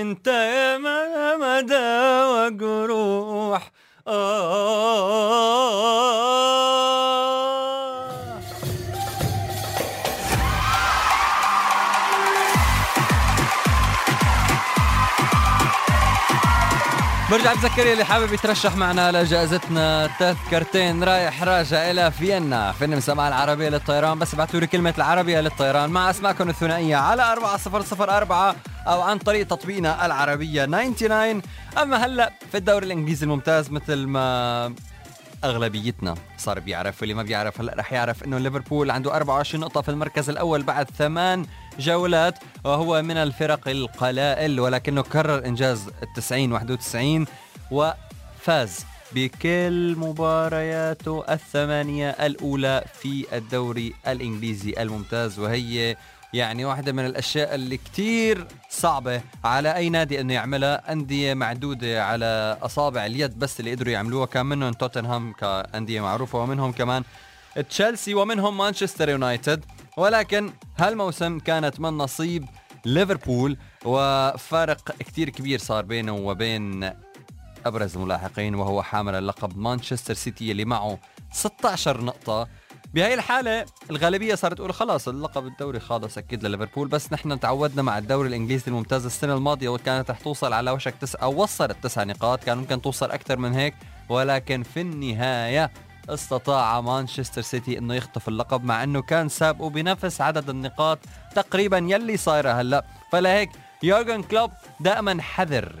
انت يا مدى وجروح. آه. برجع بذكر اللي حابب يترشح معنا لجائزتنا تذكرتين. رايح راجع إلى فيينا. فيلم مسمع العربية للطيران. بس ابعتوا لي كلمة العربية للطيران. مع أسماءكم الثنائية على 4004 أو عن طريق تطبيقنا العربية 99 أما هلأ في الدوري الإنجليزي الممتاز مثل ما أغلبيتنا صار بيعرف واللي ما بيعرف هلأ رح يعرف إنه ليفربول عنده 24 نقطة في المركز الأول بعد ثمان جولات وهو من الفرق القلائل ولكنه كرر إنجاز ال 90 91 وفاز بكل مبارياته الثمانية الأولى في الدوري الإنجليزي الممتاز وهي يعني واحدة من الأشياء اللي كتير صعبة على أي نادي أنه يعملها. أندية معدودة على أصابع اليد بس اللي قدروا يعملوها كان منهم توتنهام كأندية معروفة ومنهم كمان تشيلسي ومنهم مانشستر يونايتد. ولكن هالموسم كانت من نصيب ليفربول وفارق كتير كبير صار بينه وبين أبرز الملاحقين وهو حامل اللقب مانشستر سيتي اللي معه 16 نقطة. بهي الحالة الغالبية صارت تقول خلاص اللقب الدوري خالص أكيد لليفربول بس نحن تعودنا مع الدوري الإنجليزي الممتاز السنة الماضية وكانت رح توصل على وشك تسعة وصلت تسع نقاط كان ممكن توصل أكثر من هيك ولكن في النهاية استطاع مانشستر سيتي إنه يخطف اللقب مع إنه كان سابقه بنفس عدد النقاط تقريبا يلي صايرة هلأ. فلهيك يورجن كلوب دائما حذر.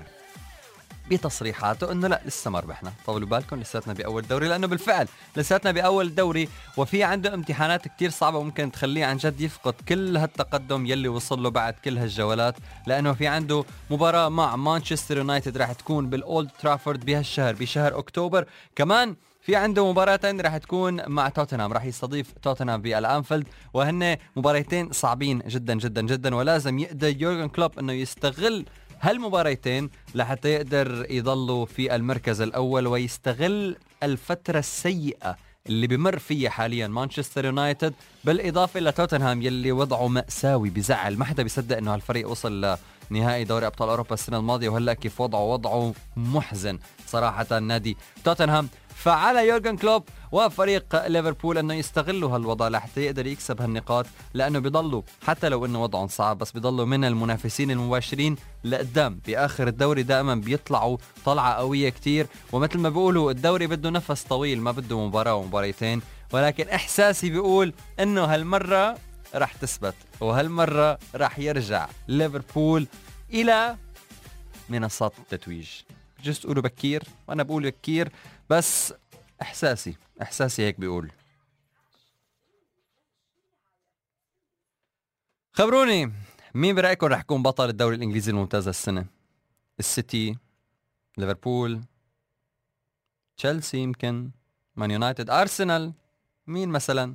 بتصريحاته إنه لا لسه ما ربحنا. طولوا بالكم لساتنا بأول دوري لأنه بالفعل لساتنا بأول دوري وفي عنده امتحانات كتير صعبة ممكن تخليه عن جد يفقد كل هالتقدم يلي وصل له بعد كل هالجولات لأنه في عنده مباراة مع مانشستر يونايتد راح تكون بالأولد ترافورد بهالشهر بشهر أكتوبر. كمان في عنده مباراتين راح تكون مع توتنهام راح يستضيف توتنهام بالأنفيلد وهن مباراتين صعبين جدا جدا جدا ولازم يقدر يورجن كلوب إنه يستغل هالمباريتين لحتى يقدر يضلوا في المركز الأول ويستغل الفترة السيئة اللي بمر فيها حاليا مانشستر يونايتد بالإضافة لتوتنهام يلي وضعه مأساوي بزعل. ما حدا بيصدق إنه هالفريق وصل لنهائي دوري أبطال أوروبا السنة الماضية وهلأ كيف وضعه؟ وضعه محزن صراحة نادي توتنهام. فعلى يورجن كلوب وفريق ليفربول أنه يستغلوا هالوضع لحتى يقدر يكسب هالنقاط لأنه بيضلوا حتى لو إنه وضعهم صعب بس بيضلوا من المنافسين المباشرين لقدام. باخر الدوري دائما بيطلعوا طلعة قوية كتير ومثل ما بيقولوا الدوري بده نفس طويل ما بده مباراة ومباريتين ولكن إحساسي بيقول إنه هالمرة راح تثبت وهالمرة راح يرجع ليفربول إلى منصات التتويج. جست تقولوا بكير وأنا بقول بكير. بس إحساسي إحساسي هيك بيقول. خبروني مين برأيكم رح يكون بطل الدوري الإنجليزي الممتاز السنة السيتي ليفربول تشيلسي يمكن مان يونايتد أرسنال مين مثلا؟